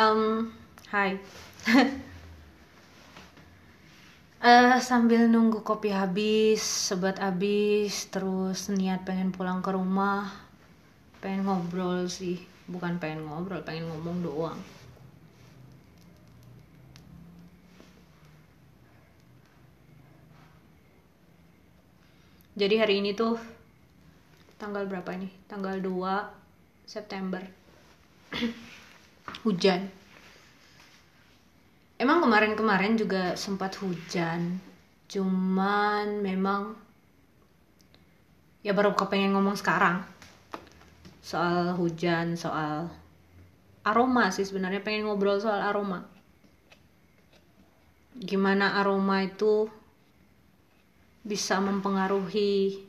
Um, hai. Eh sambil nunggu kopi habis, sebat habis, terus niat pengen pulang ke rumah, pengen ngobrol sih, bukan pengen ngobrol, pengen ngomong doang. Jadi hari ini tuh tanggal berapa nih? Tanggal 2 September. Hujan. Emang kemarin-kemarin juga sempat hujan. Cuman memang ya baru kepengen ngomong sekarang. Soal hujan, soal aroma sih sebenarnya pengen ngobrol soal aroma. Gimana aroma itu bisa mempengaruhi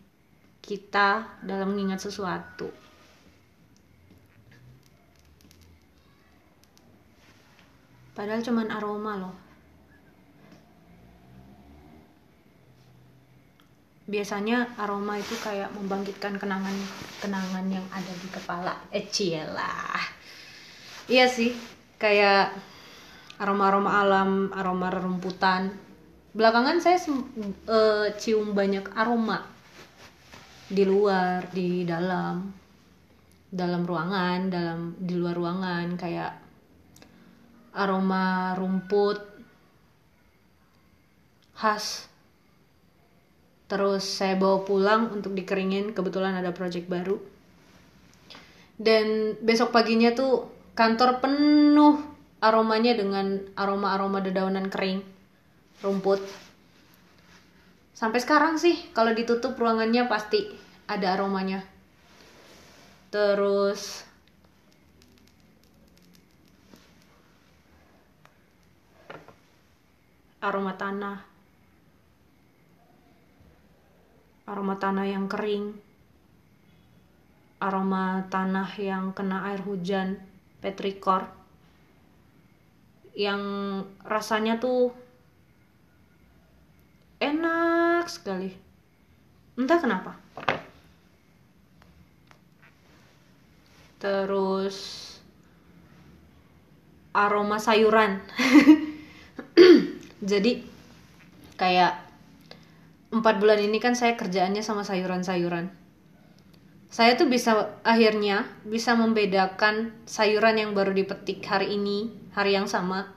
kita dalam mengingat sesuatu. Padahal cuman aroma loh. Biasanya aroma itu kayak membangkitkan kenangan-kenangan yang ada di kepala. Eh cielah. Iya sih, kayak aroma-aroma alam, aroma rerumputan, belakangan saya uh, cium banyak aroma di luar di dalam dalam ruangan dalam di luar ruangan kayak aroma rumput khas. Terus saya bawa pulang untuk dikeringin kebetulan ada project baru. Dan besok paginya tuh kantor penuh aromanya dengan aroma-aroma dedaunan kering rumput. Sampai sekarang sih kalau ditutup ruangannya pasti ada aromanya. Terus aroma tanah. Aroma tanah yang kering. Aroma tanah yang kena air hujan petrikor. Yang rasanya tuh enak sekali. Entah kenapa. Terus aroma sayuran jadi kayak empat bulan ini kan saya kerjaannya sama sayuran-sayuran. Saya tuh bisa akhirnya bisa membedakan sayuran yang baru dipetik hari ini hari yang sama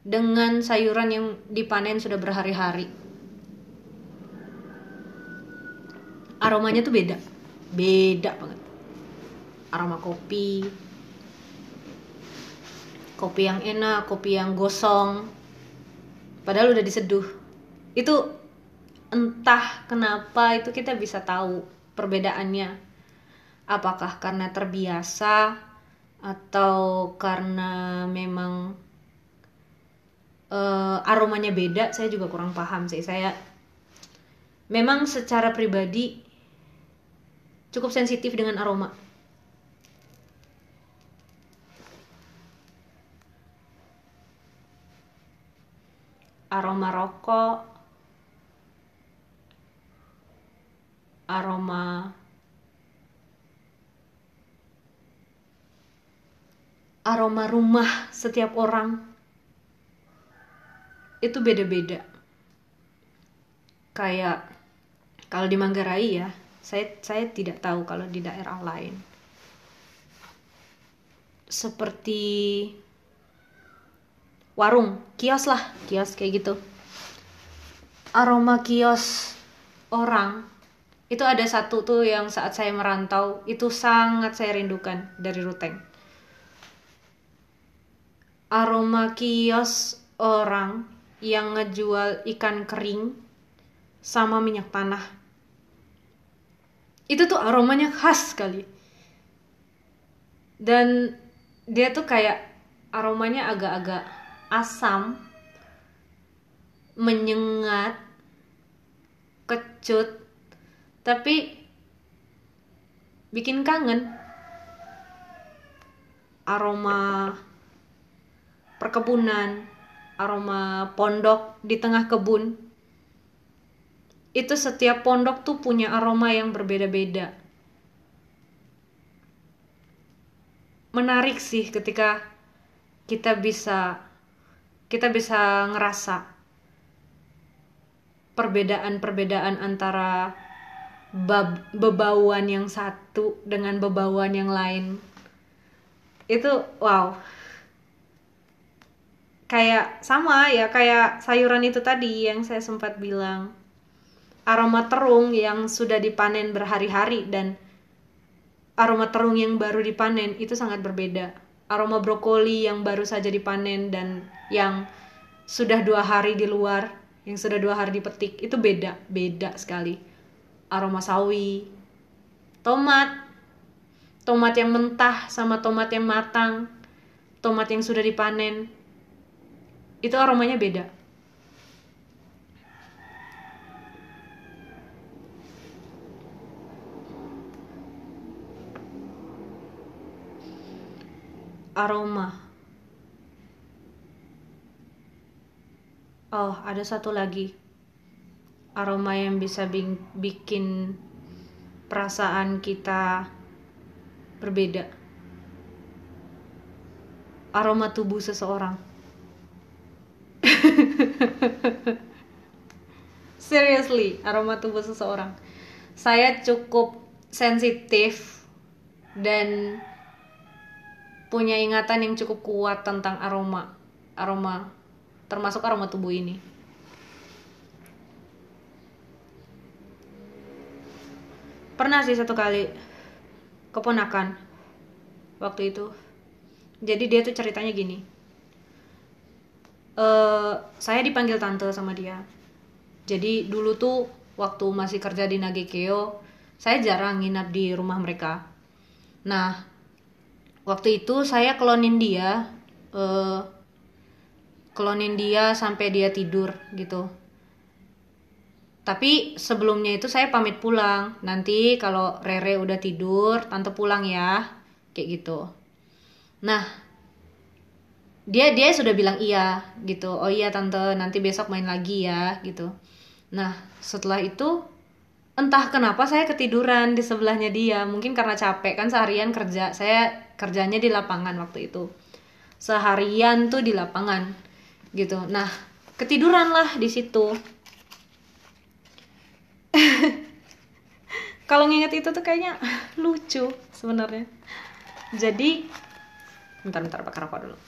dengan sayuran yang dipanen sudah berhari-hari. Aromanya tuh beda. Beda banget. Aroma kopi. Kopi yang enak kopi yang gosong padahal udah diseduh. Itu entah kenapa itu kita bisa tahu perbedaannya. Apakah karena terbiasa atau karena memang uh, aromanya beda saya juga kurang paham sih. Saya memang secara pribadi cukup sensitif dengan aroma. Aroma rokok, aroma aroma rumah setiap orang. Itu beda-beda. Kayak kalau di Manggarai ya, saya saya tidak tahu kalau di daerah lain. Seperti warung kios lah kios kayak gitu. Aroma kios orang itu ada satu tuh yang saat saya merantau itu sangat saya rindukan dari Ruteng. Aroma kios orang yang ngejual ikan kering sama minyak tanah. Itu tuh aromanya khas sekali. Dan dia tuh kayak aromanya agak-agak asam menyengat kecut tapi bikin kangen aroma perkebunan aroma pondok di tengah kebun itu setiap pondok tuh punya aroma yang berbeda-beda. Menarik sih ketika kita bisa kita bisa ngerasa perbedaan-perbedaan antara bebauan yang satu dengan bebauan yang lain. Itu wow. Kayak sama ya kayak sayuran itu tadi yang saya sempat bilang. Aroma terung yang sudah dipanen berhari-hari dan aroma terung yang baru dipanen itu sangat berbeda. Aroma brokoli yang baru saja dipanen dan yang sudah dua hari di luar yang sudah dua hari dipetik itu beda beda sekali. Aroma sawi tomat tomat yang mentah sama tomat yang matang tomat yang sudah dipanen. Itu aromanya beda. Aroma oh ada satu lagi. Aroma yang bisa bikin perasaan kita berbeda. Aroma tubuh seseorang. Seriously aroma tubuh seseorang. Saya cukup sensitif dan punya ingatan yang cukup kuat tentang aroma. Aroma termasuk aroma tubuh ini. Pernah sih satu kali keponakan waktu itu. Jadi dia tuh ceritanya gini. Uh, saya dipanggil tante sama dia. Jadi dulu tuh waktu masih kerja di Nagekeo saya jarang nginap di rumah mereka. Nah waktu itu saya klonin dia uh, klonin dia sampai dia tidur gitu. Tapi sebelumnya itu saya pamit pulang. Nanti kalau Rere udah tidur tante pulang ya kayak gitu. Nah dia dia sudah bilang iya gitu. Oh iya tante nanti besok main lagi ya gitu. Nah setelah itu entah kenapa saya ketiduran di sebelahnya dia. Mungkin karena capek kan seharian kerja. Saya kerjanya di lapangan waktu itu. Seharian tuh di lapangan gitu. Nah ketiduran lah di situ. Kalau nginget itu tuh kayaknya lucu sebenarnya. Jadi bentar bentar bakar rokok dulu.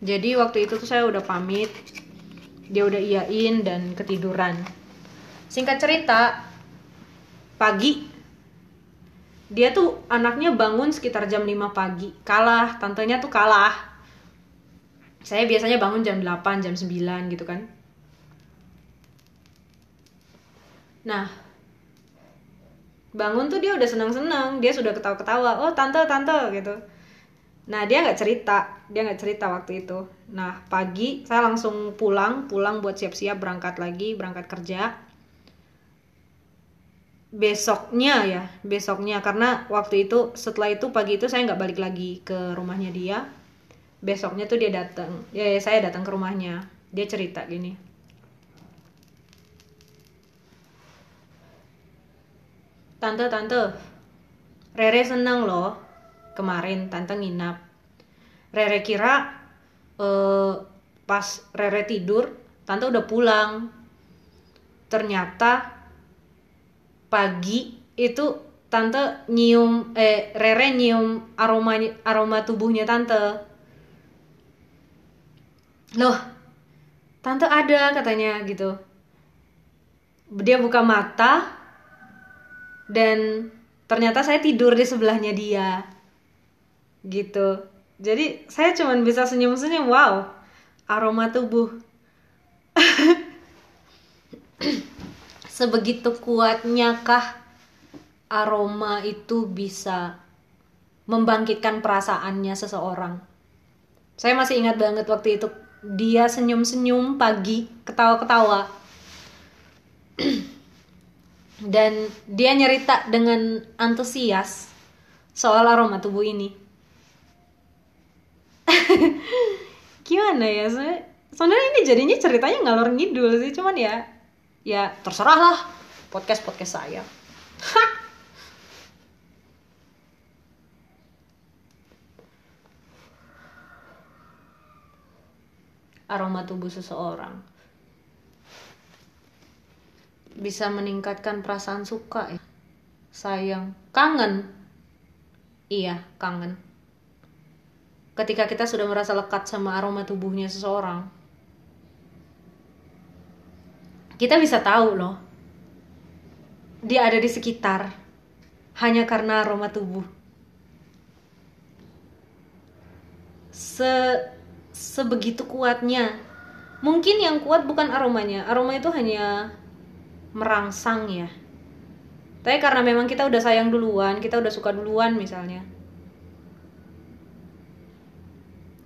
Jadi waktu itu tuh saya udah pamit dia udah iyain dan ketiduran. Singkat cerita pagi dia tuh anaknya bangun sekitar jam 5 pagi. Kalah tantenya tuh kalah. Saya biasanya bangun jam 8 jam 9 gitu kan. Nah bangun tuh dia udah senang-senang. Dia sudah ketawa-ketawa. Oh tante tante gitu Nah dia nggak cerita, dia nggak cerita waktu itu. Nah pagi saya langsung pulang, pulang buat siap-siap berangkat lagi, berangkat kerja. Besoknya ya, besoknya karena waktu itu setelah itu pagi itu saya nggak balik lagi ke rumahnya dia. Besoknya tuh dia datang, ya, ya saya datang ke rumahnya. Dia cerita gini. Tante, tante, Rere seneng loh kemarin tante nginap Rere kira uh, pas Rere tidur tante udah pulang. Ternyata pagi itu tante nyium eh Rere nyium aroma aroma tubuhnya tante. Loh tante ada katanya gitu. Dia buka mata dan ternyata saya tidur di sebelahnya dia gitu jadi saya cuman bisa senyum-senyum wow aroma tubuh. Sebegitu kuatnya kah aroma itu bisa membangkitkan perasaannya seseorang? Saya masih ingat banget waktu itu dia senyum-senyum pagi ketawa-ketawa. Dan dia nyerita dengan antusias soal aroma tubuh ini gimana ya Soalnya ini jadinya ceritanya ngalor ngidul sih, cuman ya ya terserah lah podcast podcast saya. Aroma tubuh seseorang bisa meningkatkan perasaan suka ya. Sayang, kangen. Iya, kangen. Ketika kita sudah merasa lekat sama aroma tubuhnya seseorang, kita bisa tahu loh dia ada di sekitar hanya karena aroma tubuh. Se sebegitu kuatnya. Mungkin yang kuat bukan aromanya. Aroma itu hanya merangsang ya. Tapi karena memang kita udah sayang duluan kita udah suka duluan misalnya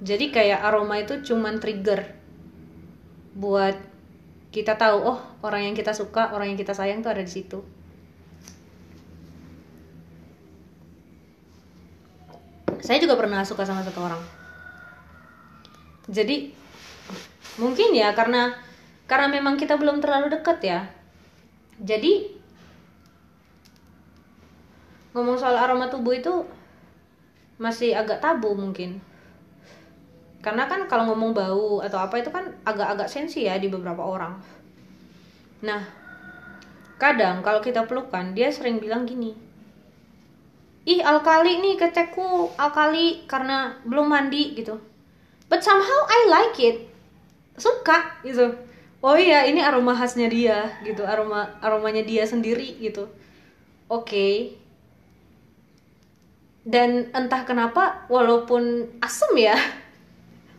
jadi kayak aroma itu cuman trigger buat kita tahu oh orang yang kita suka orang yang kita sayang tuh ada di situ. Saya juga pernah suka sama satu orang. Jadi mungkin ya karena karena memang kita belum terlalu dekat ya. Jadi ngomong soal aroma tubuh itu masih agak tabu mungkin karena kan kalau ngomong bau atau apa itu kan agak-agak sensi ya di beberapa orang. Nah kadang kalau kita pelukan dia sering bilang gini ih alkali nih kecekku alkali karena belum mandi gitu. But somehow I like it. Suka gitu. Oh iya ini aroma khasnya dia gitu aroma aromanya dia sendiri gitu. Oke. Okay. dan entah kenapa walaupun asem ya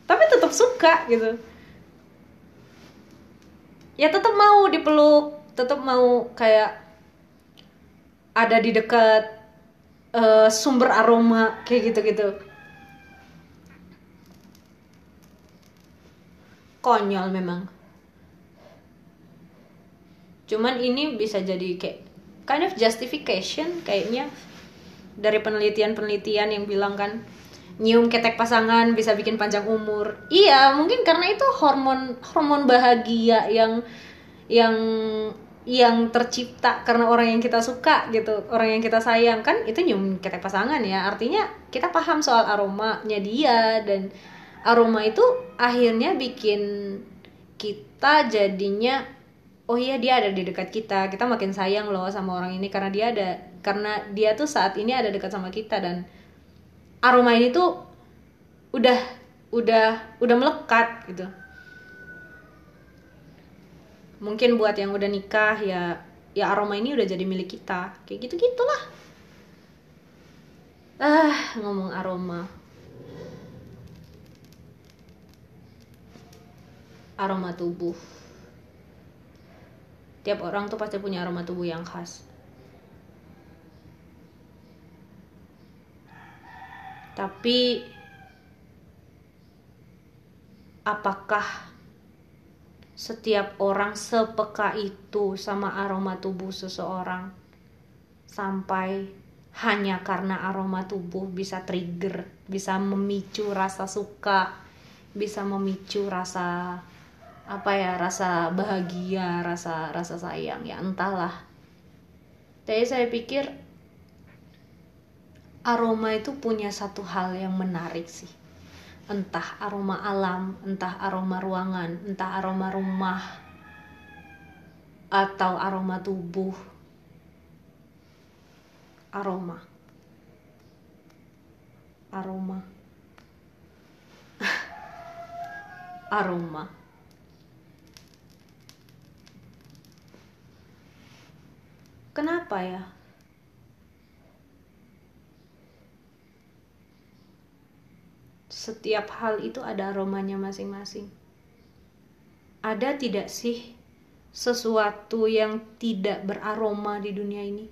tapi tetap suka gitu. Ya tetap mau dipeluk tetap mau kayak ada di dekat uh, sumber aroma kayak gitu-gitu. Konyol memang. Cuman ini bisa jadi kayak kind of justification kayaknya dari penelitian-penelitian yang bilang kan nyium ketek pasangan bisa bikin panjang umur. Iya, mungkin karena itu hormon hormon bahagia yang yang yang tercipta karena orang yang kita suka gitu, orang yang kita sayang kan itu nyium ketek pasangan ya. Artinya kita paham soal aromanya dia dan aroma itu akhirnya bikin kita jadinya oh iya dia ada di dekat kita. Kita makin sayang loh sama orang ini karena dia ada karena dia tuh saat ini ada dekat sama kita dan aroma ini tuh udah udah udah melekat gitu. Mungkin buat yang udah nikah ya ya aroma ini udah jadi milik kita. Kayak gitu gitulah ah ngomong aroma. Aroma tubuh. Tiap orang tuh pasti punya aroma tubuh yang khas Tapi apakah setiap orang sepeka itu sama aroma tubuh seseorang sampai hanya karena aroma tubuh bisa trigger, bisa memicu rasa suka, bisa memicu rasa apa ya, rasa bahagia, rasa rasa sayang, ya entahlah. Tapi saya pikir aroma itu punya satu hal yang menarik sih. Entah aroma alam entah aroma ruangan entah aroma rumah atau aroma tubuh. Aroma. Aroma. Aroma. Kenapa ya setiap hal itu ada aromanya masing-masing. Ada tidak sih sesuatu yang tidak beraroma di dunia ini?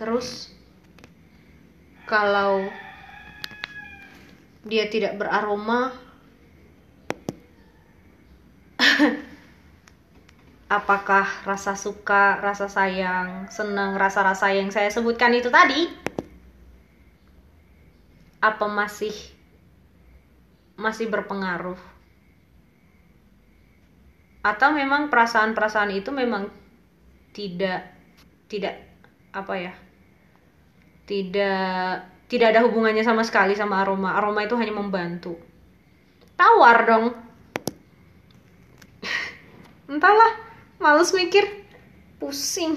Terus, kalau dia tidak beraroma, apakah rasa suka, rasa sayang, senang, rasa-rasa yang saya sebutkan itu tadi? Apa masih masih berpengaruh? Atau memang perasaan-perasaan itu memang tidak tidak apa ya tidak tidak ada hubungannya sama sekali sama aroma. Aroma itu hanya membantu. Tawar dong. Entahlah males mikir. Pusing